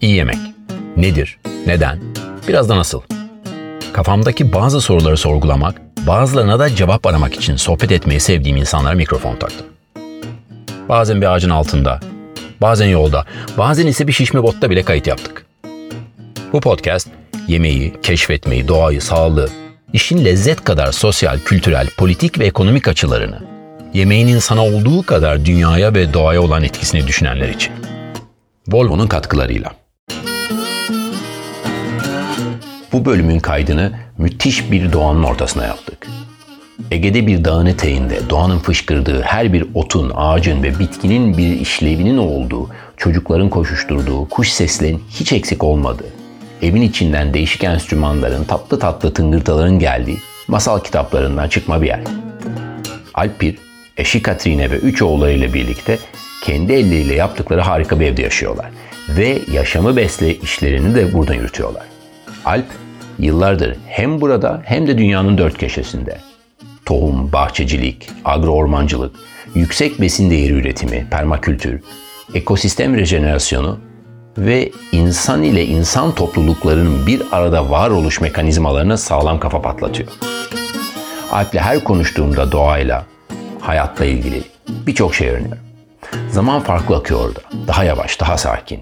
İyi yemek. Nedir? Neden? Biraz da nasıl? Kafamdaki bazı soruları sorgulamak, bazılarına da cevap aramak için sohbet etmeyi sevdiğim insanlara mikrofon taktım. Bazen bir ağacın altında, bazen yolda, bazen ise bir şişme botta bile kayıt yaptık. Bu podcast yemeği, keşfetmeyi, doğayı, sağlığı, işin lezzet kadar sosyal, kültürel, politik ve ekonomik açılarını, yemeğin insana olduğu kadar dünyaya ve doğaya olan etkisini düşünenler için. Volvo'nun katkılarıyla. Bu bölümün kaydını müthiş bir doğanın ortasına yaptık. Ege'de bir dağın eteğinde doğanın fışkırdığı her bir otun, ağacın ve bitkinin bir işlevinin olduğu, çocukların koşuşturduğu, kuş seslerin hiç eksik olmadığı, evin içinden değişik enstrümanların, tatlı tatlı tıngırtaların geldiği masal kitaplarından çıkma bir yer. Alpir, eşi Katrine ve üç oğullarıyla birlikte kendi elleriyle yaptıkları harika bir evde yaşıyorlar. Ve yaşamı besle işlerini de buradan yürütüyorlar. Alp, yıllardır hem burada hem de dünyanın dört köşesinde. Tohum, bahçecilik, agro-ormancılık, yüksek besin değeri üretimi, permakültür, ekosistem rejenerasyonu ve insan ile insan topluluklarının bir arada varoluş mekanizmalarına sağlam kafa patlatıyor. Alp'le her konuştuğumda doğayla, hayatla ilgili birçok şey öğreniyorum. Zaman farklı akıyor orada. Daha yavaş, daha sakin.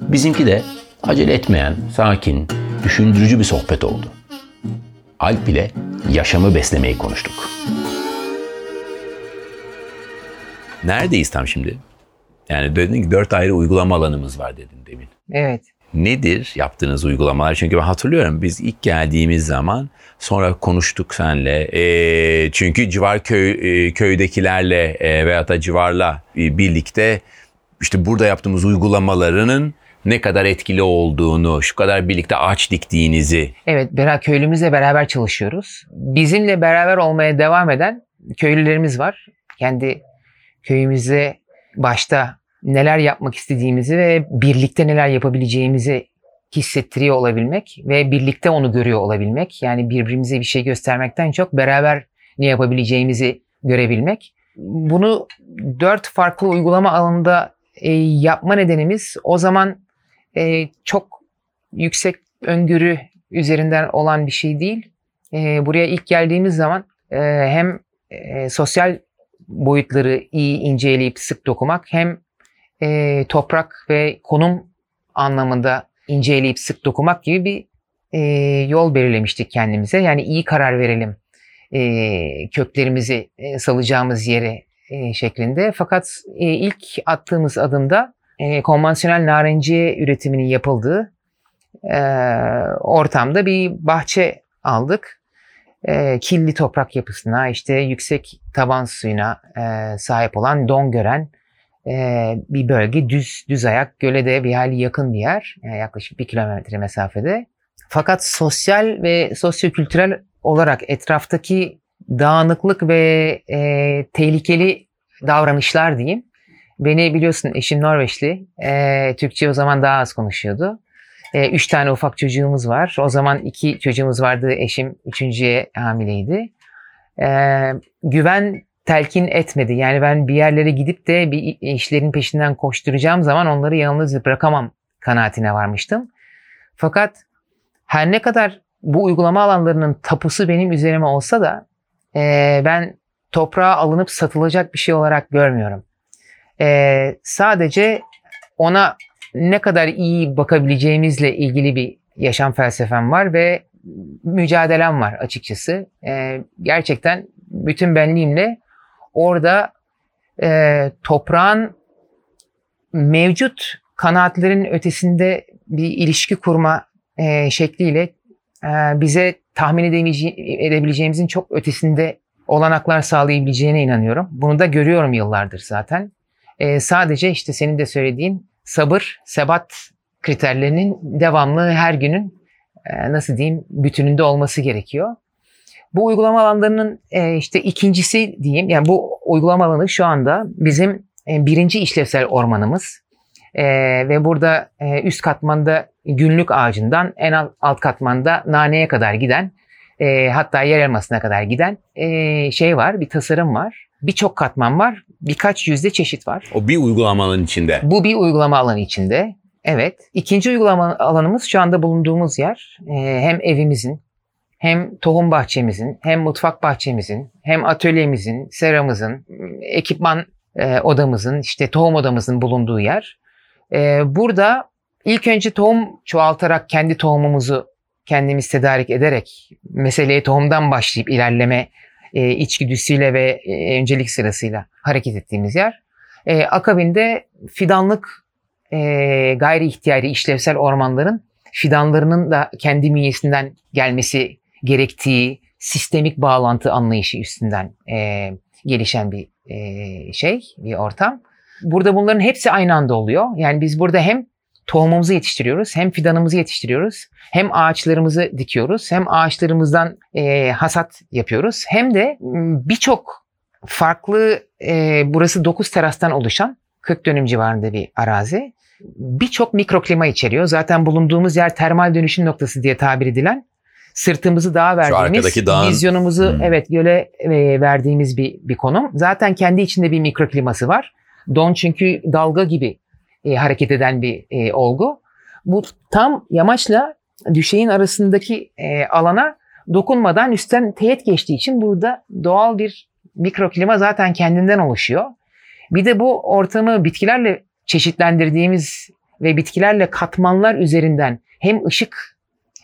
Bizimki de acele etmeyen, sakin, düşündürücü bir sohbet oldu. Alp ile yaşamı beslemeyi konuştuk. Neredeyiz tam şimdi? Yani dedin ki dört ayrı uygulama alanımız var dedin demin. Evet. Nedir yaptığınız uygulamalar? Çünkü ben hatırlıyorum biz ilk geldiğimiz zaman sonra konuştuk senle. E, çünkü civar köy e, köydekilerle e, veyahut da civarla e, birlikte işte burada yaptığımız uygulamalarının ne kadar etkili olduğunu, şu kadar birlikte ağaç diktiğinizi. Evet, beraber köylümüzle beraber çalışıyoruz. Bizimle beraber olmaya devam eden köylülerimiz var. Kendi köyümüzde başta neler yapmak istediğimizi ve birlikte neler yapabileceğimizi hissettiriyor olabilmek ve birlikte onu görüyor olabilmek. Yani birbirimize bir şey göstermekten çok beraber ne yapabileceğimizi görebilmek. Bunu dört farklı uygulama alanında e, yapma nedenimiz o zaman e, çok yüksek öngörü üzerinden olan bir şey değil. E, buraya ilk geldiğimiz zaman e, hem e, sosyal boyutları iyi inceleyip sık dokumak hem e, toprak ve konum anlamında inceleyip sık dokumak gibi bir e, yol belirlemiştik kendimize. Yani iyi karar verelim e, köklerimizi e, salacağımız yere e, şeklinde. Fakat e, ilk attığımız adımda e, konvansiyonel narenciye üretiminin yapıldığı e, ortamda bir bahçe aldık. E, kirli toprak yapısına, işte yüksek taban suyuna e, sahip olan don gören e, bir bölge. Düz düz ayak, göle de bir hali yakın bir yer. Yani yaklaşık bir kilometre mesafede. Fakat sosyal ve sosyokültürel olarak etraftaki dağınıklık ve e, tehlikeli davranışlar diyeyim. Beni biliyorsun eşim Norveçli. E, Türkçe o zaman daha az konuşuyordu. E, üç tane ufak çocuğumuz var. O zaman iki çocuğumuz vardı. Eşim üçüncüye hamileydi. E, güven telkin etmedi. Yani ben bir yerlere gidip de bir işlerin peşinden koşturacağım zaman onları yalnız bırakamam kanaatine varmıştım. Fakat her ne kadar bu uygulama alanlarının tapusu benim üzerime olsa da e, ben toprağa alınıp satılacak bir şey olarak görmüyorum. E, sadece ona ne kadar iyi bakabileceğimizle ilgili bir yaşam felsefem var ve mücadelem var açıkçası. E, gerçekten bütün benliğimle orada e, toprağın mevcut kanaatlerin ötesinde bir ilişki kurma e, şekliyle e, bize tahmin edebileceğimizin çok ötesinde olanaklar sağlayabileceğine inanıyorum. Bunu da görüyorum yıllardır zaten. E, sadece işte senin de söylediğin sabır, sebat kriterlerinin devamlı her günün e, nasıl diyeyim bütününde olması gerekiyor. Bu uygulama alanlarının e, işte ikincisi diyeyim yani bu uygulama alanı şu anda bizim e, birinci işlevsel ormanımız. E, ve burada e, üst katmanda günlük ağacından en alt katmanda naneye kadar giden e, hatta yer elmasına kadar giden e, şey var bir tasarım var. Birçok katman var birkaç yüzde çeşit var. O bir uygulama alanı içinde. Bu bir uygulama alanı içinde. Evet. İkinci uygulama alanımız şu anda bulunduğumuz yer. Ee, hem evimizin, hem tohum bahçemizin, hem mutfak bahçemizin, hem atölyemizin, seramızın, ekipman e, odamızın, işte tohum odamızın bulunduğu yer. E, burada ilk önce tohum çoğaltarak kendi tohumumuzu kendimiz tedarik ederek meseleye tohumdan başlayıp ilerleme e, içgüdüsüyle ve e, öncelik sırasıyla hareket ettiğimiz yer. E, akabinde fidanlık e, gayri ihtiyari işlevsel ormanların fidanlarının da kendi bünyesinden gelmesi gerektiği sistemik bağlantı anlayışı üstünden e, gelişen bir e, şey, bir ortam. Burada bunların hepsi aynı anda oluyor. Yani biz burada hem tohumumuzu yetiştiriyoruz, hem fidanımızı yetiştiriyoruz, hem ağaçlarımızı dikiyoruz, hem ağaçlarımızdan e, hasat yapıyoruz, hem de birçok farklı, e, burası 9 terastan oluşan 40 dönüm civarında bir arazi. Birçok mikroklima içeriyor. Zaten bulunduğumuz yer termal dönüşüm noktası diye tabir edilen sırtımızı dağa verdiğimiz, dağın... vizyonumuzu hmm. evet göle e, verdiğimiz bir, bir konum. Zaten kendi içinde bir mikrokliması var. Don çünkü dalga gibi e, hareket eden bir e, olgu. Bu tam yamaçla düşeğin arasındaki e, alana dokunmadan üstten teğet geçtiği için burada doğal bir mikroklima zaten kendinden oluşuyor. Bir de bu ortamı bitkilerle çeşitlendirdiğimiz ve bitkilerle katmanlar üzerinden hem ışık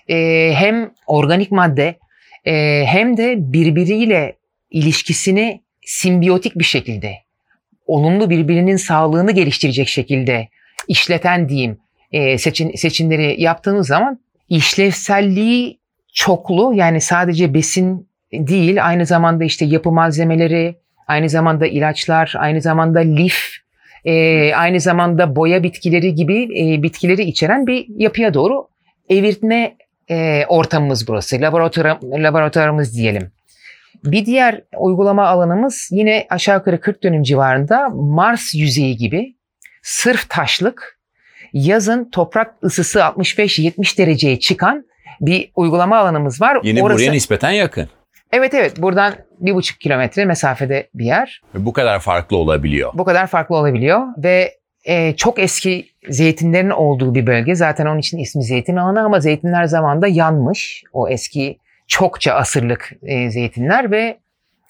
e, hem organik madde e, hem de birbiriyle ilişkisini simbiyotik bir şekilde olumlu birbirinin sağlığını geliştirecek şekilde işleten diyeyim e, seçim, seçimleri yaptığınız zaman işlevselliği çoklu yani sadece besin değil aynı zamanda işte yapı malzemeleri, aynı zamanda ilaçlar, aynı zamanda lif, e, aynı zamanda boya bitkileri gibi e, bitkileri içeren bir yapıya doğru evirtme e, ortamımız burası. Laboratuvar, laboratuvarımız diyelim. Bir diğer uygulama alanımız yine aşağı yukarı 40 dönüm civarında Mars yüzeyi gibi sırf taşlık yazın toprak ısısı 65-70 dereceye çıkan bir uygulama alanımız var. Yine Orası, buraya nispeten yakın. Evet evet buradan bir buçuk kilometre mesafede bir yer. Bu kadar farklı olabiliyor. Bu kadar farklı olabiliyor ve e, çok eski zeytinlerin olduğu bir bölge. Zaten onun için ismi zeytin alanı ama zeytinler zamanında yanmış. O eski çokça asırlık e, zeytinler ve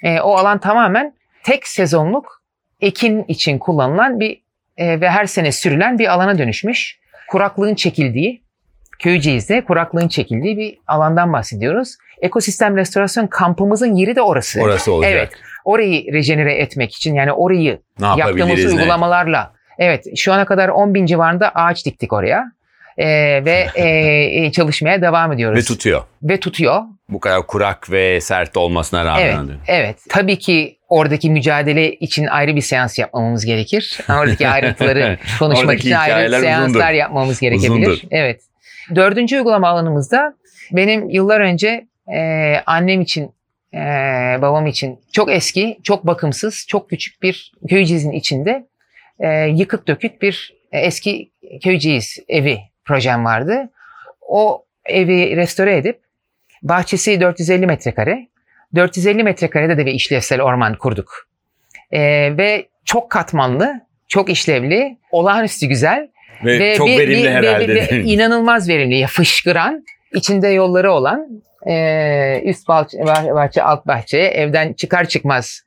e, o alan tamamen tek sezonluk ekin için kullanılan bir e, ve her sene sürülen bir alana dönüşmüş. Kuraklığın çekildiği, Köyceğiz'de kuraklığın çekildiği bir alandan bahsediyoruz. Ekosistem restorasyon kampımızın yeri de orası. Orası olacak. Evet. Orayı rejenere etmek için yani orayı yaptığımız uygulamalarla Evet şu ana kadar 10 bin civarında ağaç diktik oraya. Ee, ve e, çalışmaya devam ediyoruz. Ve tutuyor. Ve tutuyor. Bu kadar kurak ve sert olmasına rağmen. Evet, evet. Tabii ki oradaki mücadele için ayrı bir seans yapmamız gerekir. Oradaki ayrıntıları konuşmak için ayrı seanslar uzundur. yapmamız gerekebilir. Uzundur. Evet. Dördüncü uygulama alanımızda benim yıllar önce e, annem için e, babam için çok eski, çok bakımsız, çok küçük bir köycizin içinde e, yıkık dökük bir e, eski köyceğiz evi projem vardı. O evi restore edip bahçesi 450 metrekare. 450 metrekarede de bir işlevsel orman kurduk. E, ve çok katmanlı, çok işlevli, olağanüstü güzel. Ve, ve çok bir, verimli bir, herhalde. Ve, ve inanılmaz verimli, fışkıran, içinde yolları olan, e, üst bahçe, bahçe, alt bahçe, evden çıkar çıkmaz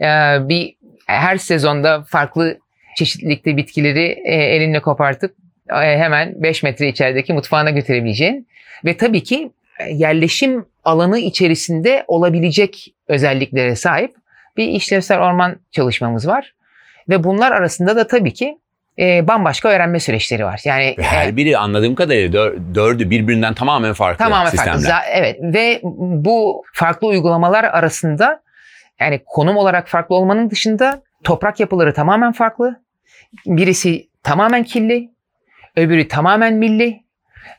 e, bir her sezonda farklı çeşitlilikte bitkileri e, elinle kopartıp hemen 5 metre içerideki mutfağına götürebileceğin ve tabii ki e, yerleşim alanı içerisinde olabilecek özelliklere sahip bir işlevsel orman çalışmamız var. Ve bunlar arasında da tabii ki e, bambaşka öğrenme süreçleri var. Yani her e, biri anladığım kadarıyla dör, dördü birbirinden tamamen farklı tamamen sistemler. Farklı. Evet ve bu farklı uygulamalar arasında yani konum olarak farklı olmanın dışında toprak yapıları tamamen farklı. Birisi tamamen kirli, öbürü tamamen milli,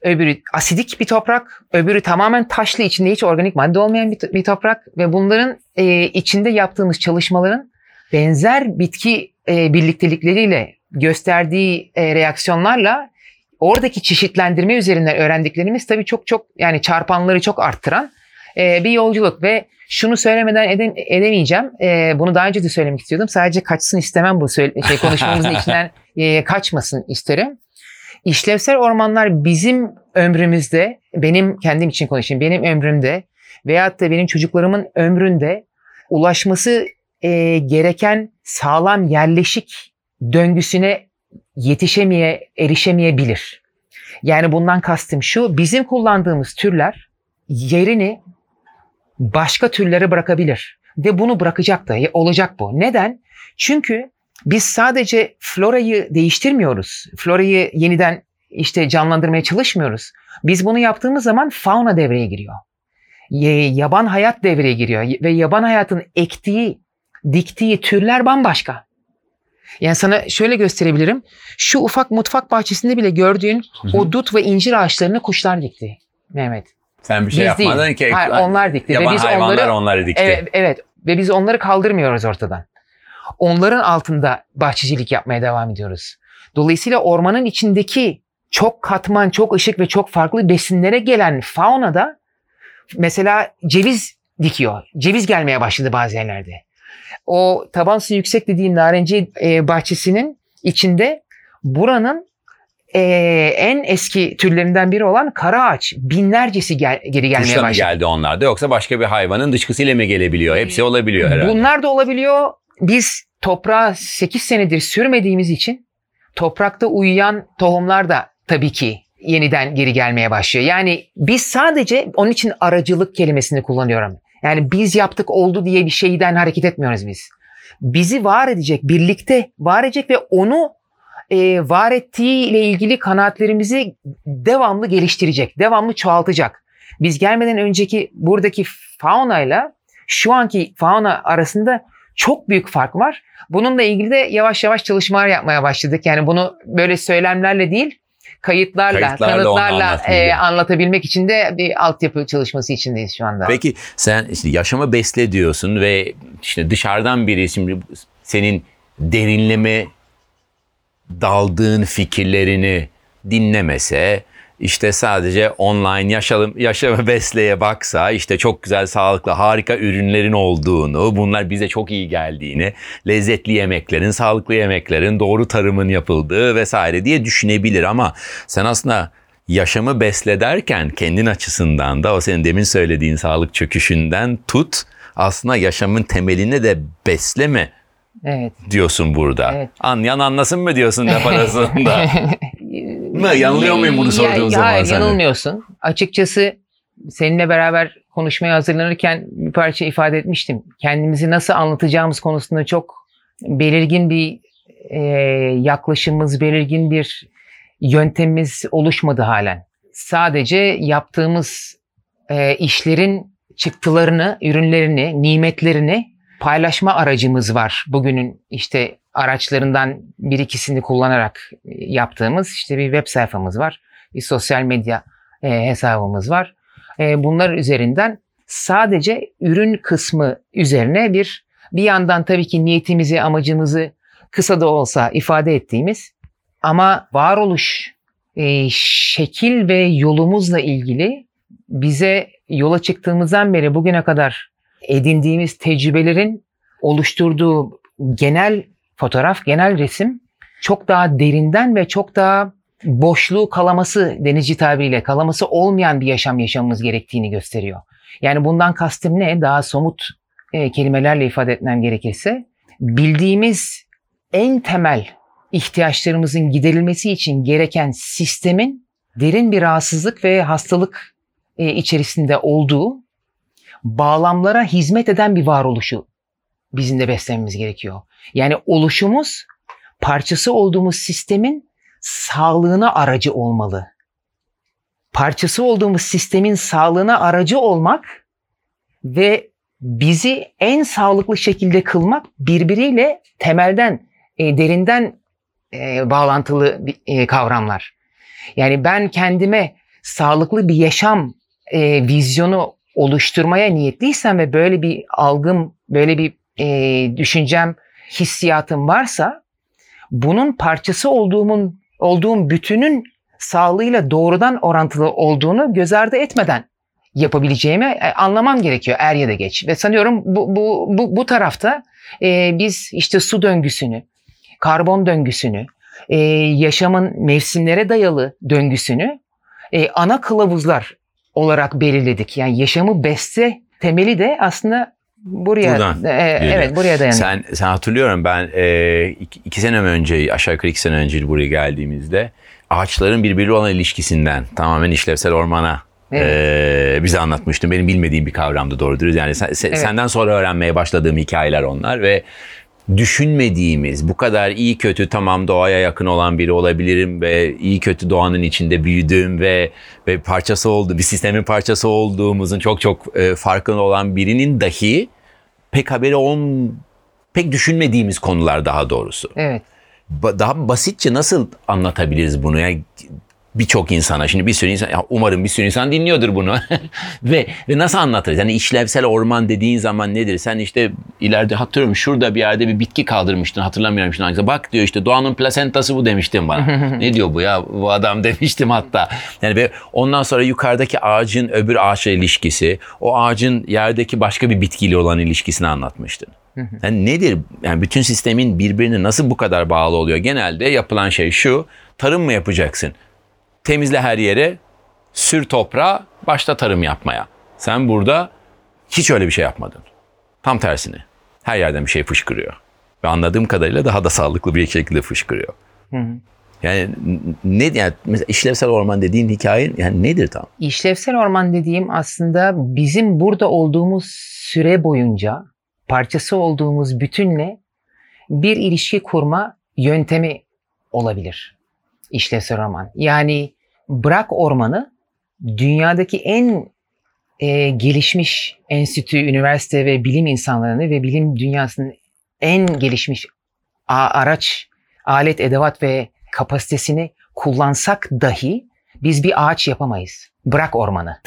öbürü asidik bir toprak, öbürü tamamen taşlı, içinde hiç organik madde olmayan bir, bir toprak ve bunların e, içinde yaptığımız çalışmaların benzer bitki e, birliktelikleriyle gösterdiği e, reaksiyonlarla oradaki çeşitlendirme üzerinden öğrendiklerimiz tabii çok çok yani çarpanları çok arttıran e, bir yolculuk ve şunu söylemeden edem, edemeyeceğim. E, bunu daha önce de söylemek istiyordum. Sadece kaçsın istemem bu söyle, şey konuşmamızın içinden e, kaçmasın isterim. İşlevsel ormanlar bizim ömrümüzde, benim kendim için konuşayım, benim ömrümde veyahut da benim çocuklarımın ömründe ulaşması e, gereken sağlam yerleşik döngüsüne yetişemeye, erişemeyebilir. Yani bundan kastım şu, bizim kullandığımız türler yerini başka türlere bırakabilir. Ve bunu bırakacak da olacak bu. Neden? Çünkü biz sadece florayı değiştirmiyoruz. Florayı yeniden işte canlandırmaya çalışmıyoruz. Biz bunu yaptığımız zaman fauna devreye giriyor. Yaban hayat devreye giriyor ve yaban hayatın ektiği, diktiği türler bambaşka. Yani sana şöyle gösterebilirim. Şu ufak mutfak bahçesinde bile gördüğün Hı-hı. o dut ve incir ağaçlarını kuşlar dikti Mehmet. Sen bir şey biz yapmadın değil. ki. Hayır, onlar dikti. Yaban ve biz hayvanlar onları, onları dikti. Evet, evet. Ve biz onları kaldırmıyoruz ortadan. Onların altında bahçecilik yapmaya devam ediyoruz. Dolayısıyla ormanın içindeki çok katman, çok ışık ve çok farklı besinlere gelen fauna da mesela ceviz dikiyor. Ceviz gelmeye başladı bazı yerlerde. O taban su yüksek dediğim narenci e, bahçesinin içinde buranın e, en eski türlerinden biri olan kara ağaç binlercesi gel, geri gelmeye Kuşla başladı. geldi onlar da yoksa başka bir hayvanın dışkısıyla mı gelebiliyor? Hepsi olabiliyor herhalde. Bunlar da olabiliyor. Biz toprağa 8 senedir sürmediğimiz için toprakta uyuyan tohumlar da tabii ki yeniden geri gelmeye başlıyor. Yani biz sadece onun için aracılık kelimesini kullanıyorum. Yani biz yaptık oldu diye bir şeyden hareket etmiyoruz biz. Bizi var edecek, birlikte var edecek ve onu e, var ettiği ile ilgili kanaatlerimizi devamlı geliştirecek, devamlı çoğaltacak. Biz gelmeden önceki buradaki fauna ile şu anki fauna arasında çok büyük fark var. Bununla ilgili de yavaş yavaş çalışmalar yapmaya başladık. Yani bunu böyle söylemlerle değil, kayıtlarla, kayıtlarla kanıtlarla e, anlatabilmek için de bir altyapı çalışması içindeyiz şu anda. Peki sen işte yaşamı besle diyorsun ve işte dışarıdan biri şimdi senin derinleme daldığın fikirlerini dinlemese işte sadece online yaşalım, yaşama besleye baksa işte çok güzel sağlıklı harika ürünlerin olduğunu bunlar bize çok iyi geldiğini lezzetli yemeklerin sağlıklı yemeklerin doğru tarımın yapıldığı vesaire diye düşünebilir ama sen aslında yaşamı besle derken kendin açısından da o senin demin söylediğin sağlık çöküşünden tut aslında yaşamın temelini de besleme Evet. diyorsun burada. Evet. Anlayan anlasın mı diyorsun laf arasında? mı? Yanılıyor muyum bunu sorduğum zaman Hayır yanılmıyorsun. Açıkçası seninle beraber konuşmaya hazırlanırken bir parça ifade etmiştim. Kendimizi nasıl anlatacağımız konusunda çok belirgin bir e, yaklaşımımız, belirgin bir yöntemimiz oluşmadı halen. Sadece yaptığımız e, işlerin çıktılarını, ürünlerini, nimetlerini paylaşma aracımız var. Bugünün işte araçlarından bir ikisini kullanarak yaptığımız işte bir web sayfamız var. Bir sosyal medya e, hesabımız var. E, bunlar üzerinden sadece ürün kısmı üzerine bir bir yandan tabii ki niyetimizi, amacımızı kısa da olsa ifade ettiğimiz ama varoluş e, şekil ve yolumuzla ilgili bize yola çıktığımızdan beri bugüne kadar edindiğimiz tecrübelerin oluşturduğu genel fotoğraf, genel resim çok daha derinden ve çok daha boşluğu kalaması denizci tabiriyle kalaması olmayan bir yaşam yaşamamız gerektiğini gösteriyor. Yani bundan kastım ne? Daha somut e, kelimelerle ifade etmem gerekirse bildiğimiz en temel ihtiyaçlarımızın giderilmesi için gereken sistemin derin bir rahatsızlık ve hastalık e, içerisinde olduğu bağlamlara hizmet eden bir varoluşu bizim de beslememiz gerekiyor. Yani oluşumuz parçası olduğumuz sistemin sağlığına aracı olmalı. Parçası olduğumuz sistemin sağlığına aracı olmak ve bizi en sağlıklı şekilde kılmak birbiriyle temelden, e, derinden e, bağlantılı e, kavramlar. Yani ben kendime sağlıklı bir yaşam e, vizyonu oluşturmaya niyetliysem ve böyle bir algım, böyle bir e, düşüncem, hissiyatım varsa bunun parçası olduğumun olduğum bütünün sağlığıyla doğrudan orantılı olduğunu göz ardı etmeden yapabileceğimi e, anlamam gerekiyor er ya da geç. Ve sanıyorum bu, bu, bu, bu tarafta e, biz işte su döngüsünü, karbon döngüsünü, e, yaşamın mevsimlere dayalı döngüsünü e, ana kılavuzlar olarak belirledik. Yani yaşamı beste temeli de aslında buraya Buradan e, evet buraya dayanıyor. Sen, sen hatırlıyorum ben e, iki, iki sene önce aşağı yukarı iki sene önce buraya geldiğimizde ağaçların birbiriyle olan ilişkisinden tamamen işlevsel ormana e, bize anlatmıştın. Benim bilmediğim bir kavramdı doğrudur. Yani sen, se- Evet. senden sonra öğrenmeye başladığım hikayeler onlar ve düşünmediğimiz bu kadar iyi kötü tamam doğaya yakın olan biri olabilirim ve iyi kötü doğanın içinde büyüdüğüm ve ve parçası oldu bir sistemin parçası olduğumuzun çok çok e, farkında olan birinin dahi pek haberi ol pek düşünmediğimiz konular daha doğrusu. Evet. Ba- daha basitçe nasıl anlatabiliriz bunu? Yani birçok insana şimdi bir sürü insan ya umarım bir sürü insan dinliyordur bunu ve ve nasıl anlatırız? Yani işlevsel orman dediğin zaman nedir? Sen işte ileride hatırlıyorum şurada bir yerde bir bitki kaldırmıştın hatırlamıyorum şimdi hangisi. Bak diyor işte doğanın plasentası bu demiştin bana. ne diyor bu ya bu adam demiştim hatta. Yani ve ondan sonra yukarıdaki ağacın öbür ağaçla ilişkisi, o ağacın yerdeki başka bir bitkiyle olan ilişkisini anlatmıştın. Yani nedir? Yani bütün sistemin birbirine nasıl bu kadar bağlı oluyor? Genelde yapılan şey şu. Tarım mı yapacaksın? Temizle her yere, sür toprağa, başta tarım yapmaya. Sen burada hiç öyle bir şey yapmadın. Tam tersine. Her yerden bir şey fışkırıyor. Ve anladığım kadarıyla daha da sağlıklı bir şekilde fışkırıyor. Yani ne yani mesela işlevsel orman dediğin hikaye yani nedir tam? İşlevsel orman dediğim aslında bizim burada olduğumuz süre boyunca parçası olduğumuz bütünle bir ilişki kurma yöntemi olabilir. İşlevsel orman. Yani bırak ormanı dünyadaki en e, gelişmiş enstitü, üniversite ve bilim insanlarını ve bilim dünyasının en gelişmiş araç, alet, edevat ve kapasitesini kullansak dahi biz bir ağaç yapamayız. Bırak ormanı.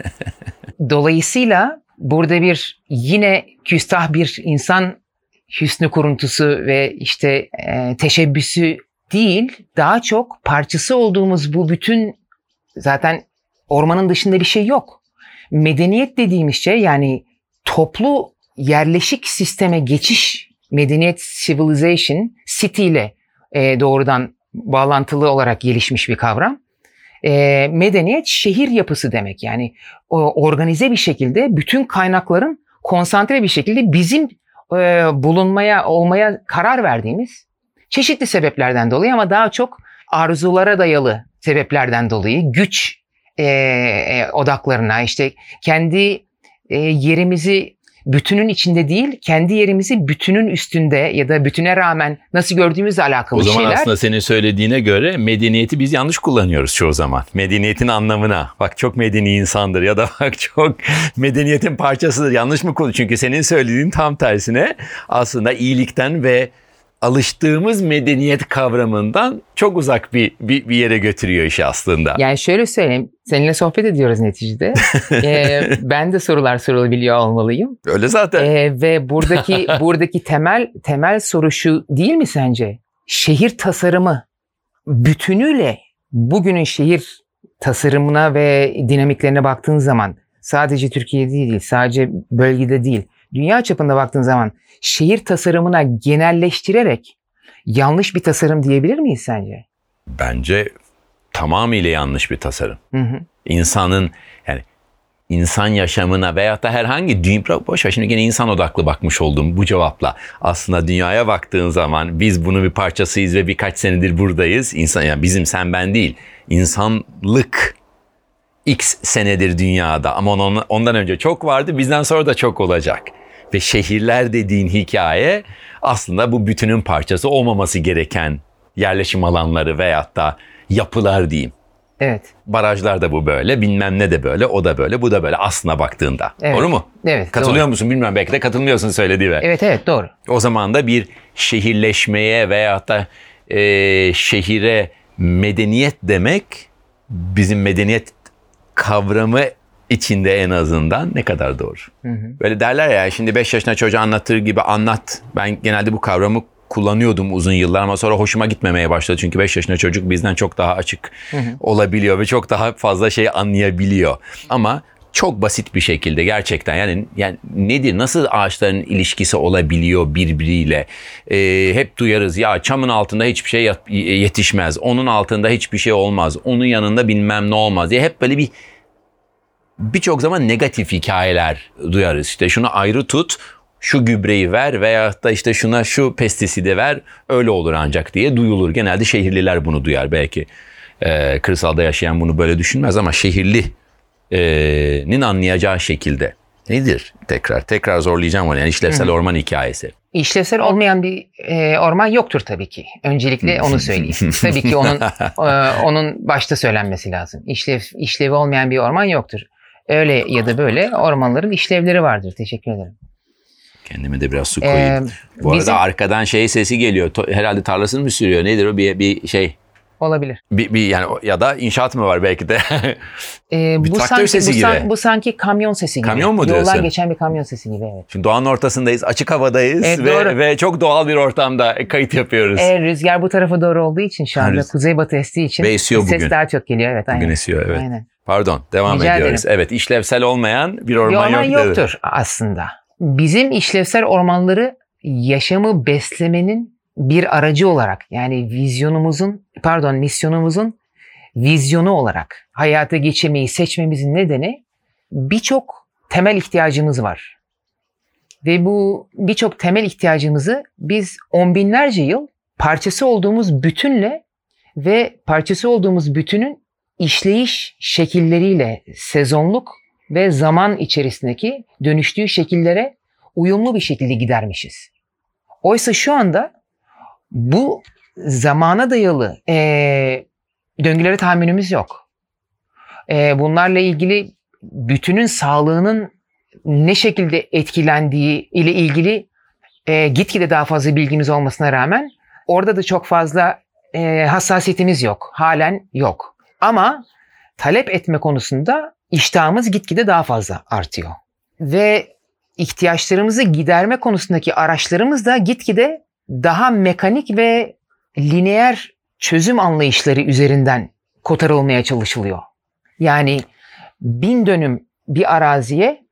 Dolayısıyla burada bir yine küstah bir insan hüsnü kuruntusu ve işte e, teşebbüsü değil, daha çok parçası olduğumuz bu bütün zaten ormanın dışında bir şey yok. Medeniyet dediğimiz şey yani toplu yerleşik sisteme geçiş, medeniyet civilization, city ile e, doğrudan bağlantılı olarak gelişmiş bir kavram. E, medeniyet şehir yapısı demek. Yani o, organize bir şekilde bütün kaynakların konsantre bir şekilde bizim e, bulunmaya, olmaya karar verdiğimiz çeşitli sebeplerden dolayı ama daha çok arzulara dayalı sebeplerden dolayı güç e, e, odaklarına işte kendi e, yerimizi bütünün içinde değil kendi yerimizi bütünün üstünde ya da bütüne rağmen nasıl gördüğümüzle alakalı O zaman şeyler. aslında senin söylediğine göre medeniyeti biz yanlış kullanıyoruz çoğu zaman. Medeniyetin anlamına. Bak çok medeni insandır ya da bak çok medeniyetin parçasıdır. Yanlış mı kullanıyoruz? Çünkü senin söylediğin tam tersine aslında iyilikten ve alıştığımız medeniyet kavramından çok uzak bir, bir, bir yere götürüyor işi aslında. Yani şöyle söyleyeyim, seninle sohbet ediyoruz neticede. Ee, ben de sorular sorulabiliyor olmalıyım. Öyle zaten. Ee, ve buradaki buradaki temel temel soru şu değil mi sence? Şehir tasarımı bütünüyle bugünün şehir tasarımına ve dinamiklerine baktığın zaman sadece Türkiye'de değil, sadece bölgede değil, dünya çapında baktığın zaman şehir tasarımına genelleştirerek yanlış bir tasarım diyebilir miyiz sence? Bence tamamıyla yanlış bir tasarım. Hı hı. insanın yani insan yaşamına veyahut da herhangi dünya boş ver şimdi gene insan odaklı bakmış oldum bu cevapla. Aslında dünyaya baktığın zaman biz bunun bir parçasıyız ve birkaç senedir buradayız. İnsan yani bizim sen ben değil. İnsanlık X senedir dünyada ama ondan önce çok vardı bizden sonra da çok olacak. Ve şehirler dediğin hikaye aslında bu bütünün parçası olmaması gereken yerleşim alanları veyahut da yapılar diyeyim. Evet. Barajlar da bu böyle, bilmem ne de böyle, o da böyle, bu da böyle aslına baktığında. Evet. Doğru mu? Evet. Katılıyor doğru. musun bilmiyorum belki de katılmıyorsun söylediğime. Evet evet doğru. O zaman da bir şehirleşmeye veyahut da e, şehire medeniyet demek bizim medeniyet kavramı içinde en azından ne kadar doğru. Böyle derler ya şimdi 5 yaşında çocuğa anlatır gibi anlat. Ben genelde bu kavramı kullanıyordum uzun yıllar ama sonra hoşuma gitmemeye başladı. Çünkü 5 yaşında çocuk bizden çok daha açık olabiliyor ve çok daha fazla şey anlayabiliyor. Ama çok basit bir şekilde gerçekten yani yani nedir nasıl ağaçların ilişkisi olabiliyor birbiriyle ee, hep duyarız ya çamın altında hiçbir şey yetişmez onun altında hiçbir şey olmaz onun yanında bilmem ne olmaz diye hep böyle bir birçok zaman negatif hikayeler duyarız işte şunu ayrı tut şu gübreyi ver veya da işte şuna şu pestisidi ver öyle olur ancak diye duyulur genelde şehirliler bunu duyar belki ee, kırsalda yaşayan bunu böyle düşünmez ama şehirli nin anlayacağı şekilde. Nedir tekrar? Tekrar zorlayacağım onu. Yani işlevsel Hı. orman hikayesi. İşlevsel olmayan bir e, orman yoktur tabii ki. Öncelikle onu söyleyeyim. tabii ki onun e, onun başta söylenmesi lazım. İşlev işlevi olmayan bir orman yoktur. Öyle ya da böyle ormanların işlevleri vardır. Teşekkür ederim. Kendime de biraz su koyayım. Ee, Bu bizim... arada arkadan şey sesi geliyor. Herhalde tarlasını mı sürüyor? Nedir o? Bir, bir şey Olabilir. Bir, bir yani ya da inşaat mı var belki de? ee, bir bu traktör sanki, sesi bu gibi. San, bu sanki kamyon sesi gibi. Kamyon mu diyorsun? Yoldan geçen bir kamyon sesi gibi evet. Şimdi doğanın ortasındayız, açık havadayız evet, ve, doğru. ve çok doğal bir ortamda kayıt yapıyoruz. Evet, rüzgar bu tarafa doğru olduğu için şu anda Rüz... kuzeybatı estiği için ve esiyor ses daha çok geliyor. Evet, aynen. Bugün esiyor evet. Aynen. Pardon devam Rica ediyoruz. Ederim. Evet işlevsel olmayan bir orman, bir orman yok yoktur dedi. aslında. Bizim işlevsel ormanları yaşamı beslemenin bir aracı olarak yani vizyonumuzun pardon misyonumuzun vizyonu olarak hayata geçirmeyi seçmemizin nedeni birçok temel ihtiyacımız var. Ve bu birçok temel ihtiyacımızı biz on binlerce yıl parçası olduğumuz bütünle ve parçası olduğumuz bütünün işleyiş şekilleriyle sezonluk ve zaman içerisindeki dönüştüğü şekillere uyumlu bir şekilde gidermişiz. Oysa şu anda bu zamana dayalı e, döngülere tahammülümüz yok. E, bunlarla ilgili bütünün sağlığının ne şekilde etkilendiği ile ilgili e, gitgide daha fazla bilgimiz olmasına rağmen orada da çok fazla e, hassasiyetimiz yok. Halen yok. Ama talep etme konusunda iştahımız gitgide daha fazla artıyor. Ve ihtiyaçlarımızı giderme konusundaki araçlarımız da gitgide daha mekanik ve lineer çözüm anlayışları üzerinden kotarılmaya çalışılıyor. Yani bin dönüm bir araziye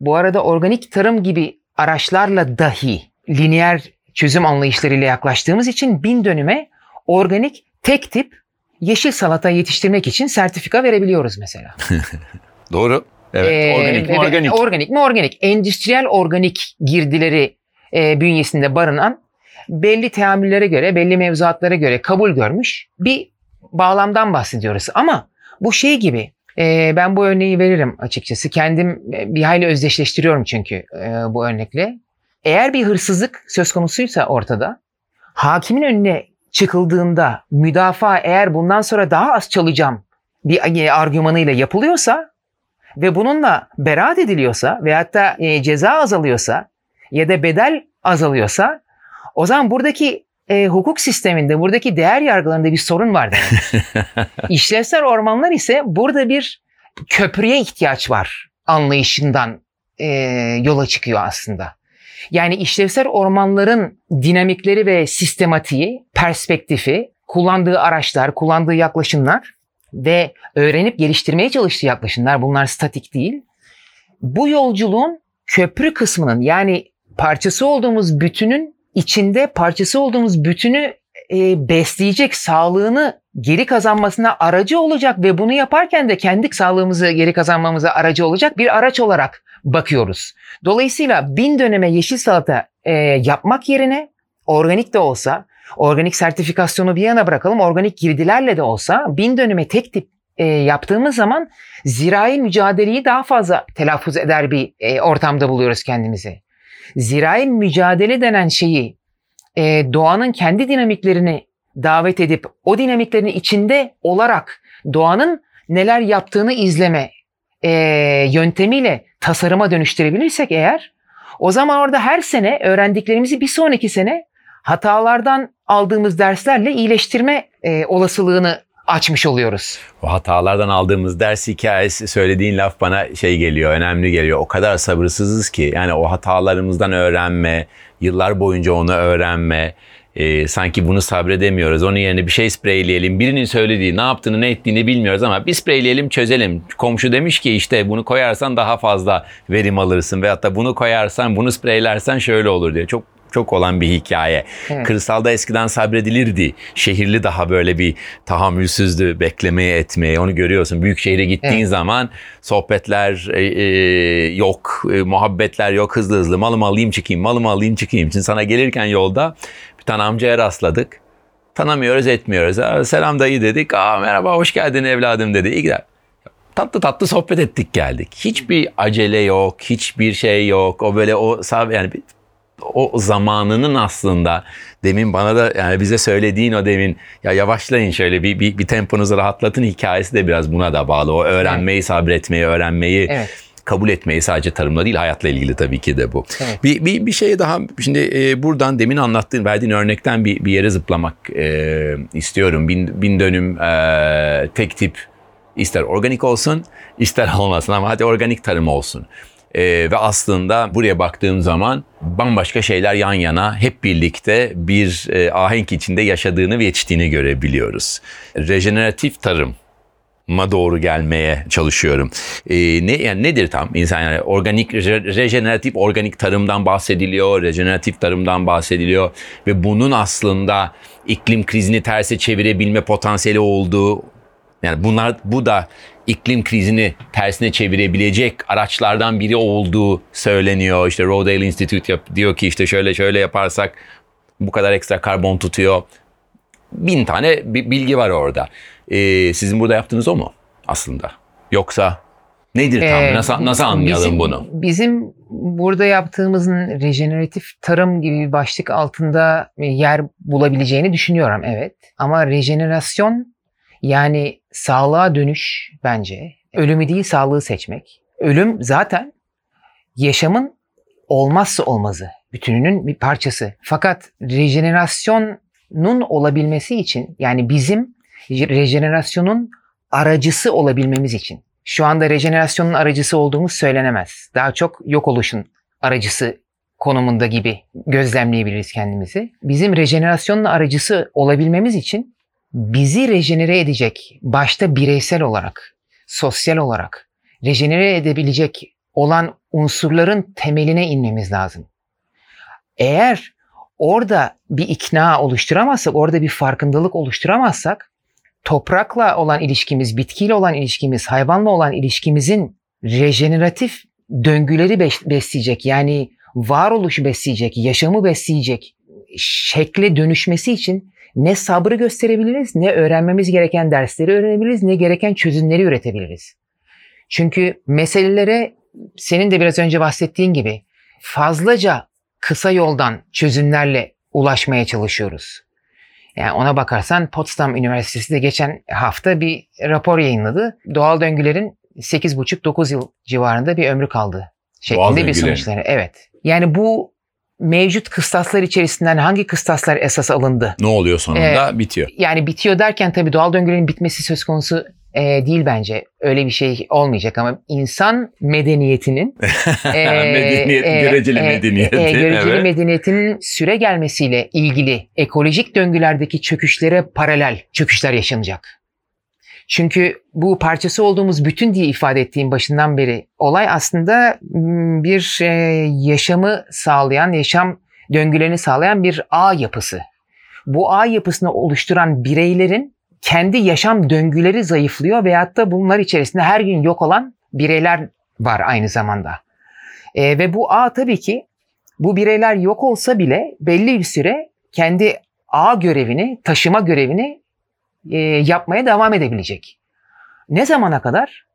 bu arada organik tarım gibi araçlarla dahi lineer çözüm anlayışlarıyla yaklaştığımız için bin dönüme organik tek tip yeşil salata yetiştirmek için sertifika verebiliyoruz mesela. Doğru. Evet. Ee, organik mi organik? Organik mi organik? Endüstriyel organik girdileri e, bünyesinde barınan belli teamüllere göre, belli mevzuatlara göre kabul görmüş bir bağlamdan bahsediyoruz. Ama bu şey gibi e, ben bu örneği veririm açıkçası. Kendim e, bir hayli özdeşleştiriyorum çünkü e, bu örnekle. Eğer bir hırsızlık söz konusuysa ortada, hakimin önüne çıkıldığında müdafaa eğer bundan sonra daha az çalacağım bir e, argümanıyla yapılıyorsa ve bununla beraat ediliyorsa veyahut da e, ceza azalıyorsa ya da bedel azalıyorsa o zaman buradaki e, hukuk sisteminde, buradaki değer yargılarında bir sorun var demek. İşlevsel ormanlar ise burada bir köprüye ihtiyaç var anlayışından e, yola çıkıyor aslında. Yani işlevsel ormanların dinamikleri ve sistematiği, perspektifi, kullandığı araçlar, kullandığı yaklaşımlar ve öğrenip geliştirmeye çalıştığı yaklaşımlar bunlar statik değil. Bu yolculuğun köprü kısmının yani parçası olduğumuz bütünün içinde parçası olduğumuz bütünü e, besleyecek, sağlığını geri kazanmasına aracı olacak ve bunu yaparken de kendi sağlığımızı geri kazanmamıza aracı olacak bir araç olarak bakıyoruz. Dolayısıyla bin döneme yeşil salata e, yapmak yerine organik de olsa, organik sertifikasyonu bir yana bırakalım, organik girdilerle de olsa bin döneme tek tip e, yaptığımız zaman zirai mücadeleyi daha fazla telaffuz eder bir e, ortamda buluyoruz kendimizi zirai mücadele denen şeyi e, doğanın kendi dinamiklerini davet edip o dinamiklerin içinde olarak doğanın neler yaptığını izleme e, yöntemiyle tasarıma dönüştürebilirsek eğer o zaman orada her sene öğrendiklerimizi bir sonraki sene hatalardan aldığımız derslerle iyileştirme e, olasılığını açmış oluyoruz. O hatalardan aldığımız ders hikayesi söylediğin laf bana şey geliyor, önemli geliyor. O kadar sabırsızız ki yani o hatalarımızdan öğrenme, yıllar boyunca onu öğrenme, e, sanki bunu sabredemiyoruz. Onun yerine bir şey spreyleyelim. Birinin söylediği ne yaptığını ne ettiğini bilmiyoruz ama bir spreyleyelim çözelim. Komşu demiş ki işte bunu koyarsan daha fazla verim alırsın. Veyahut da bunu koyarsan bunu spreylersen şöyle olur diye. Çok çok olan bir hikaye. Evet. Kırsalda eskiden sabredilirdi. Şehirli daha böyle bir tahammülsüzdü beklemeye etmeye. Onu görüyorsun. Büyük şehre gittiğin evet. zaman sohbetler e, e, yok, e, muhabbetler yok hızlı hızlı. Malımı alayım çıkayım, malımı alayım çıkayım. Şimdi sana gelirken yolda bir tane amcaya rastladık. Tanımıyoruz etmiyoruz. Selam dayı dedik. Aa merhaba hoş geldin evladım dedi. İyi tatlı tatlı sohbet ettik geldik. Hiçbir acele yok, hiçbir şey yok. O böyle o yani o zamanının aslında demin bana da yani bize söylediğin o demin ya yavaşlayın şöyle bir, bir, bir temponuzu rahatlatın hikayesi de biraz buna da bağlı. O öğrenmeyi, evet. sabretmeyi, öğrenmeyi evet. kabul etmeyi sadece tarımla değil hayatla ilgili tabii ki de bu. Evet. Bir, bir, bir şey daha şimdi e, buradan demin anlattığın verdiğin örnekten bir, bir yere zıplamak e, istiyorum. Bin, bin dönüm e, tek tip ister organik olsun ister olmasın ama hadi organik tarım olsun. E, ve aslında buraya baktığım zaman bambaşka şeyler yan yana hep birlikte bir e, ahenk içinde yaşadığını ve yetiştiğini görebiliyoruz. Rejeneratif tarım ma doğru gelmeye çalışıyorum. Ee, ne yani nedir tam insan yani organik rejeneratif organik tarımdan bahsediliyor, rejeneratif tarımdan bahsediliyor ve bunun aslında iklim krizini terse çevirebilme potansiyeli olduğu yani bunlar bu da iklim krizini tersine çevirebilecek araçlardan biri olduğu söyleniyor. İşte Rodale Institute yap, diyor ki işte şöyle şöyle yaparsak bu kadar ekstra karbon tutuyor. Bin tane bilgi var orada. Ee, sizin burada yaptığınız o mu aslında? Yoksa nedir tam? Ee, nasıl, nasıl anlayalım bizim, bunu? Bizim burada yaptığımızın rejeneratif tarım gibi bir başlık altında yer bulabileceğini düşünüyorum evet. Ama rejenerasyon yani sağlığa dönüş bence ölümü değil sağlığı seçmek. Ölüm zaten yaşamın olmazsa olmazı, bütününün bir parçası. Fakat rejenerasyonun olabilmesi için yani bizim rejenerasyonun aracısı olabilmemiz için şu anda rejenerasyonun aracısı olduğumuz söylenemez. Daha çok yok oluşun aracısı konumunda gibi gözlemleyebiliriz kendimizi. Bizim rejenerasyonun aracısı olabilmemiz için bizi rejenere edecek başta bireysel olarak, sosyal olarak rejenere edebilecek olan unsurların temeline inmemiz lazım. Eğer orada bir ikna oluşturamazsak, orada bir farkındalık oluşturamazsak toprakla olan ilişkimiz, bitkiyle olan ilişkimiz, hayvanla olan ilişkimizin rejeneratif döngüleri besleyecek yani varoluşu besleyecek, yaşamı besleyecek şekle dönüşmesi için ne sabrı gösterebiliriz, ne öğrenmemiz gereken dersleri öğrenebiliriz, ne gereken çözümleri üretebiliriz. Çünkü meselelere senin de biraz önce bahsettiğin gibi fazlaca kısa yoldan çözümlerle ulaşmaya çalışıyoruz. Yani ona bakarsan Potsdam Üniversitesi de geçen hafta bir rapor yayınladı. Doğal döngülerin 8,5-9 yıl civarında bir ömrü kaldı şeklinde bir sonuçları. Evet. Yani bu mevcut kıstaslar içerisinden hangi kıstaslar esas alındı? Ne oluyor sonunda? Ee, bitiyor. Yani bitiyor derken tabii doğal döngülerin bitmesi söz konusu e, değil bence. Öyle bir şey olmayacak ama insan medeniyetinin e, Medeniyet, e, göreceli e, medeniyeti. E, göreceli evet. medeniyetinin süre gelmesiyle ilgili ekolojik döngülerdeki çöküşlere paralel çöküşler yaşanacak. Çünkü bu parçası olduğumuz bütün diye ifade ettiğim başından beri olay aslında bir e, yaşamı sağlayan, yaşam döngülerini sağlayan bir ağ yapısı. Bu ağ yapısını oluşturan bireylerin kendi yaşam döngüleri zayıflıyor veyahut da bunlar içerisinde her gün yok olan bireyler var aynı zamanda. E, ve bu ağ tabii ki bu bireyler yok olsa bile belli bir süre kendi ağ görevini, taşıma görevini e, yapmaya devam edebilecek. Ne zamana kadar?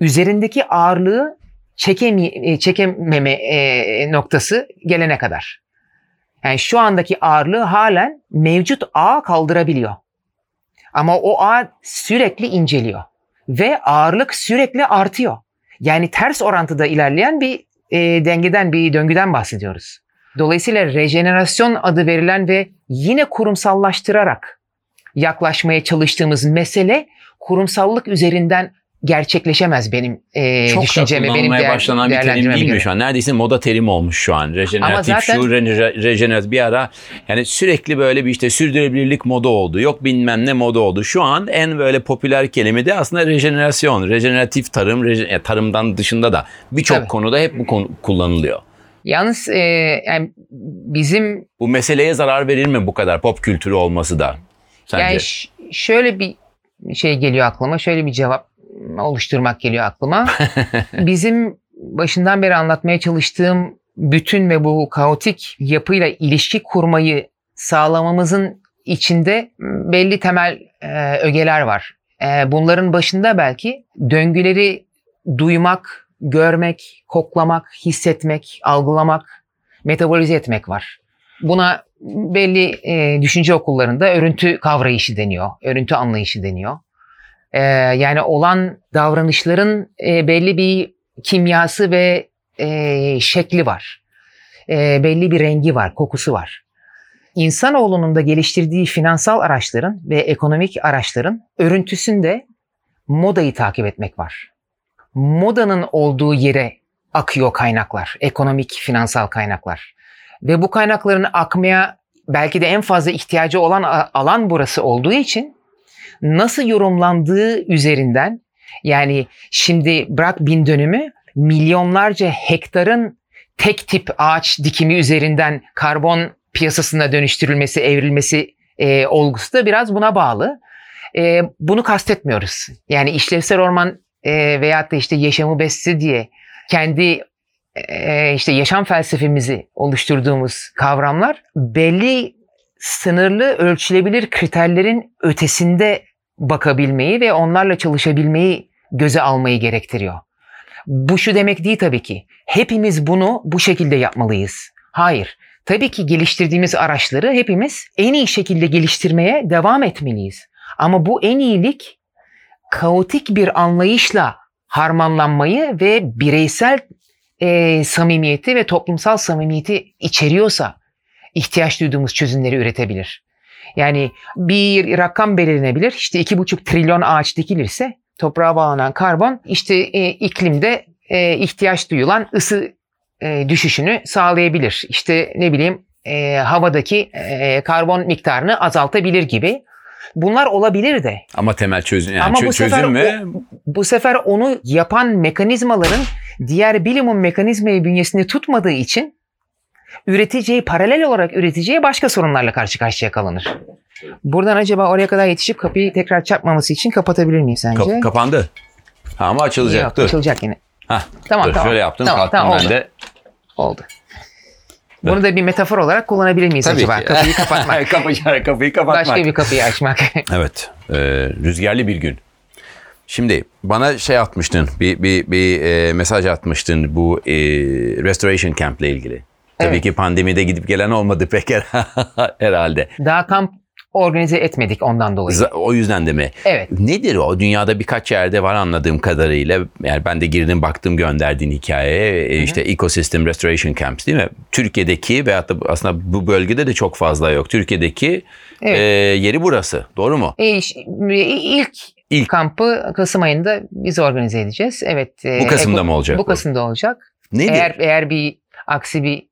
Üzerindeki ağırlığı çekemi, e, çekememe e, noktası gelene kadar. Yani şu andaki ağırlığı halen mevcut ağ kaldırabiliyor. Ama o ağ sürekli inceliyor. Ve ağırlık sürekli artıyor. Yani ters orantıda ilerleyen bir e, dengeden, bir döngüden bahsediyoruz. Dolayısıyla rejenerasyon adı verilen ve yine kurumsallaştırarak yaklaşmaya çalıştığımız mesele kurumsallık üzerinden gerçekleşemez benim e, Çok düşüncem ve benim değer, başlanan bir terim değil mi şu an? Neredeyse moda terim olmuş şu an. Rejeneratif zaten- şu, reje- rejeneratif bir ara. Yani sürekli böyle bir işte sürdürülebilirlik moda oldu. Yok bilmem ne moda oldu. Şu an en böyle popüler kelime de aslında rejenerasyon. Rejeneratif tarım, reje- yani tarımdan dışında da birçok konuda hep bu konu kullanılıyor. Yalnız e, yani bizim Bu meseleye zarar verir mi bu kadar pop kültürü olması da? Sence? yani ş- şöyle bir şey geliyor aklıma, şöyle bir cevap oluşturmak geliyor aklıma. bizim başından beri anlatmaya çalıştığım bütün ve bu kaotik yapıyla ilişki kurmayı sağlamamızın içinde belli temel e, ögeler var. E, bunların başında belki döngüleri duymak, görmek, koklamak, hissetmek, algılamak, metabolize etmek var. Buna belli e, düşünce okullarında örüntü kavrayışı deniyor, örüntü anlayışı deniyor. E, yani olan davranışların e, belli bir kimyası ve e, şekli var. E, belli bir rengi var, kokusu var. İnsanoğlunun da geliştirdiği finansal araçların ve ekonomik araçların örüntüsünde modayı takip etmek var. Modanın olduğu yere akıyor kaynaklar, ekonomik, finansal kaynaklar. Ve bu kaynakların akmaya belki de en fazla ihtiyacı olan alan burası olduğu için nasıl yorumlandığı üzerinden yani şimdi bırak bin dönümü milyonlarca hektarın tek tip ağaç dikimi üzerinden karbon piyasasına dönüştürülmesi, evrilmesi e, olgusu da biraz buna bağlı. E, bunu kastetmiyoruz. Yani işlevsel orman e, veyahut da işte yaşamı besle diye kendi e, işte yaşam felsefemizi oluşturduğumuz kavramlar belli sınırlı ölçülebilir kriterlerin ötesinde bakabilmeyi ve onlarla çalışabilmeyi göze almayı gerektiriyor. Bu şu demek değil tabii ki. Hepimiz bunu bu şekilde yapmalıyız. Hayır. Tabii ki geliştirdiğimiz araçları hepimiz en iyi şekilde geliştirmeye devam etmeliyiz. Ama bu en iyilik kaotik bir anlayışla harmanlanmayı ve bireysel e, samimiyeti ve toplumsal samimiyeti içeriyorsa ihtiyaç duyduğumuz çözümleri üretebilir. Yani bir rakam belirlenebilir. İşte iki buçuk trilyon ağaç dikilirse toprağa bağlanan karbon işte e, iklimde e, ihtiyaç duyulan ısı e, düşüşünü sağlayabilir. İşte ne bileyim e, havadaki e, karbon miktarını azaltabilir gibi. Bunlar olabilir de. Ama temel çözüm yani Ama çö- bu sefer çözüm ve Bu sefer onu yapan mekanizmaların diğer bilimin mekanizmayı bünyesinde tutmadığı için üreteceği, paralel olarak üreteceği başka sorunlarla karşı karşıya kalınır. Buradan acaba oraya kadar yetişip kapıyı tekrar çarpmaması için kapatabilir miyim sence? Kap- kapandı. Ha, ama açılacak. Yok, dur. açılacak yine. Hah, Tamam dur. tamam. Şöyle yaptım Tamam, kalktım tamam, ben oldu. de. Oldu. Bunu da bir metafor olarak kullanabilir miyiz Tabii acaba? ki. Kapıyı kapatmak. kapıyı, kapıyı kapatmak. Başka bir kapıyı açmak. Evet. e, rüzgarlı bir gün. Şimdi bana şey atmıştın, bir, bir, bir e, mesaj atmıştın bu e, restoration camp ile ilgili. Tabii Evet. ki pandemide gidip gelen olmadı pek herhalde. Daha kamp organize etmedik ondan dolayı. O yüzden de mi? Evet. Nedir o? Dünyada birkaç yerde var anladığım kadarıyla. Yani ben de girdim baktım gönderdiğin hikayeye. E, işte Ecosystem Restoration Camps değil mi? Türkiye'deki veyahut da aslında bu bölgede de çok fazla yok. Türkiye'deki Evet. e, yeri burası. Doğru mu? E, ş- ilk İlk. kampı Kasım ayında biz organize edeceğiz. Evet. e, Bu Kasım'da Eko- mı olacak Bu bu? Kasım'da olacak. Nedir? Eğer eğer bir aksi bir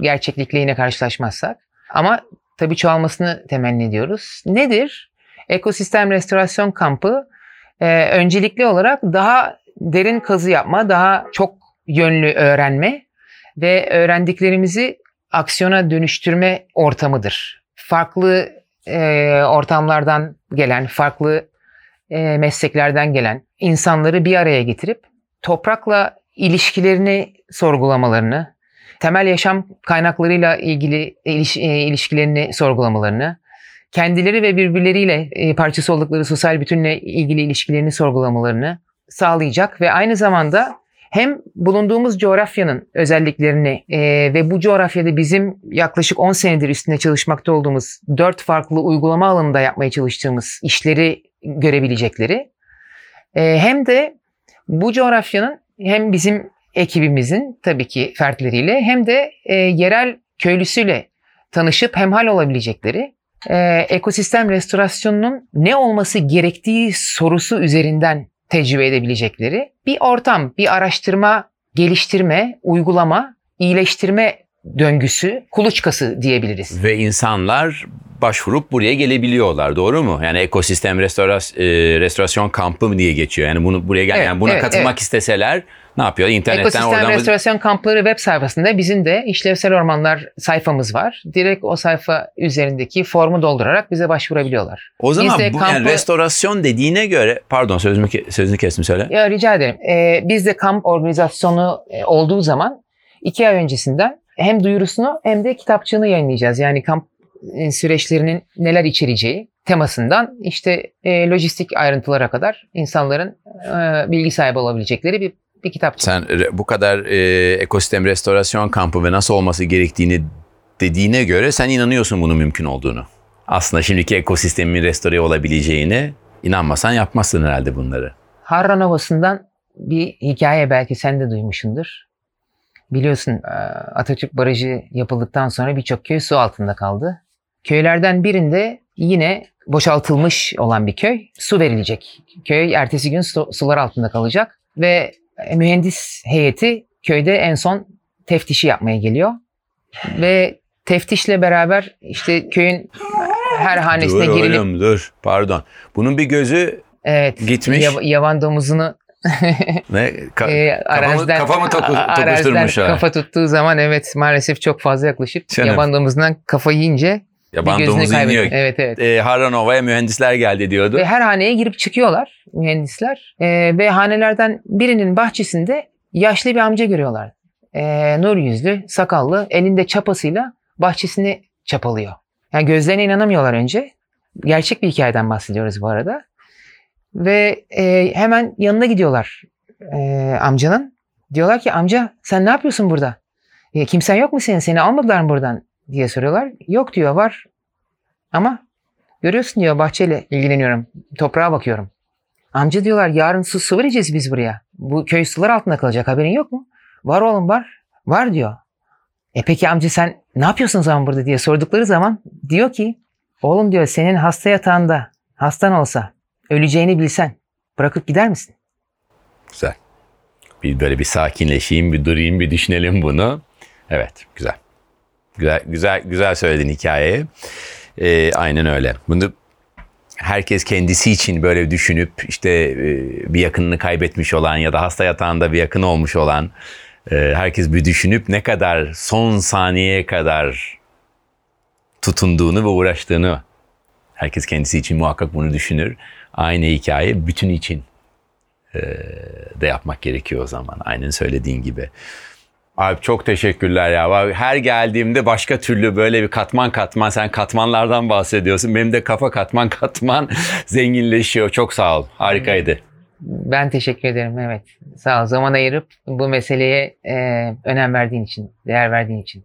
gerçeklikle yine karşılaşmazsak. Ama tabii çoğalmasını temenni ediyoruz. Nedir? Ekosistem restorasyon kampı e, öncelikli olarak daha derin kazı yapma, daha çok yönlü öğrenme ve öğrendiklerimizi aksiyona dönüştürme ortamıdır. Farklı e, ortamlardan gelen, farklı e, mesleklerden gelen insanları bir araya getirip toprakla ilişkilerini sorgulamalarını, temel yaşam kaynaklarıyla ilgili iliş- e, ilişkilerini sorgulamalarını, kendileri ve birbirleriyle e, parçası oldukları sosyal bütünle ilgili ilişkilerini sorgulamalarını sağlayacak ve aynı zamanda hem bulunduğumuz coğrafyanın özelliklerini e, ve bu coğrafyada bizim yaklaşık 10 senedir üstünde çalışmakta olduğumuz 4 farklı uygulama alanında yapmaya çalıştığımız işleri görebilecekleri e, hem de bu coğrafyanın hem bizim ekibimizin tabii ki fertleriyle hem de e, yerel köylüsüyle tanışıp hemhal olabilecekleri e, ekosistem restorasyonunun ne olması gerektiği sorusu üzerinden tecrübe edebilecekleri bir ortam, bir araştırma, geliştirme, uygulama, iyileştirme döngüsü, kuluçkası diyebiliriz. Ve insanlar başvurup buraya gelebiliyorlar doğru mu? Yani ekosistem restoras, e, restorasyon kampı mı diye geçiyor. Yani bunu buraya gel Evet, yani buna evet, katılmak evet. isteseler ne yapıyor? İnternetten Ekosistem oradan Restorasyon Kampları web sayfasında bizim de işlevsel ormanlar sayfamız var. Direkt o sayfa üzerindeki formu doldurarak bize başvurabiliyorlar. O zaman Biz de bu yani kampı- restorasyon dediğine göre pardon sözümü sözünü kestim söyle. Ya rica ederim. Ee, bizde kamp organizasyonu e, olduğu zaman iki ay öncesinden hem duyurusunu hem de kitapçığını yayınlayacağız. Yani kamp e, süreçlerinin neler içereceği temasından işte e, lojistik ayrıntılara kadar insanların e, bilgi sahibi olabilecekleri bir, bir kitapçık. Sen bu kadar e, ekosistem restorasyon kampı ve nasıl olması gerektiğini dediğine göre sen inanıyorsun bunun mümkün olduğunu. Aslında şimdiki ekosistemin restore olabileceğine inanmasan yapmazsın herhalde bunları. Harran Ovası'ndan bir hikaye belki sen de duymuşsundur. Biliyorsun e, Atatürk Barajı yapıldıktan sonra birçok köy su altında kaldı. Köylerden birinde yine boşaltılmış olan bir köy su verilecek. Köy ertesi gün su- sular altında kalacak ve mühendis heyeti köyde en son teftişi yapmaya geliyor. Ve teftişle beraber işte köyün her hanesine dur girilip oğlum dur pardon. Bunun bir gözü evet, Gitmiş. yav- yaban domuzunu ne? Ka- e, araziden, kafamı toku- araziden tokuşturmuş ha. kafa tuttuğu zaman evet maalesef çok fazla yaklaşıp Canım. yaban domuzundan kafa yiyince Yaban domuzu iniyor. Evet evet. E, Harranova'ya mühendisler geldi diyordu. Ve her haneye girip çıkıyorlar mühendisler. Ee, ve hanelerden birinin bahçesinde yaşlı bir amca görüyorlar. Ee, nur yüzlü, sakallı, elinde çapasıyla bahçesini çapalıyor. Yani gözlerine inanamıyorlar önce. Gerçek bir hikayeden bahsediyoruz bu arada. Ve e, hemen yanına gidiyorlar e, amcanın. Diyorlar ki amca sen ne yapıyorsun burada? E, kimsen yok mu senin? Seni almadılar mı buradan? Diye soruyorlar. Yok diyor var. Ama görüyorsun diyor bahçeyle ilgileniyorum. Toprağa bakıyorum. Amca diyorlar yarın su su vereceğiz biz buraya. Bu köy sular altında kalacak haberin yok mu? Var oğlum var. Var diyor. E peki amca sen ne yapıyorsun zaman burada diye sordukları zaman diyor ki oğlum diyor senin hasta yatağında hastan olsa öleceğini bilsen bırakıp gider misin? Güzel. Bir böyle bir sakinleşeyim, bir durayım, bir düşünelim bunu. Evet, güzel. Güzel, güzel, güzel söyledin hikayeyi. Ee, aynen öyle. Bunu herkes kendisi için böyle düşünüp işte e, bir yakınını kaybetmiş olan ya da hasta yatağında bir yakın olmuş olan e, herkes bir düşünüp ne kadar son saniyeye kadar tutunduğunu ve uğraştığını herkes kendisi için muhakkak bunu düşünür. Aynı hikaye bütün için de yapmak gerekiyor o zaman. Aynen söylediğin gibi. Abi çok teşekkürler ya. Her geldiğimde başka türlü böyle bir katman katman sen katmanlardan bahsediyorsun. Benim de kafa katman katman zenginleşiyor. Çok sağ ol. Harikaydı. Ben teşekkür ederim evet. Sağ ol zaman ayırıp bu meseleye e, önem verdiğin için, değer verdiğin için.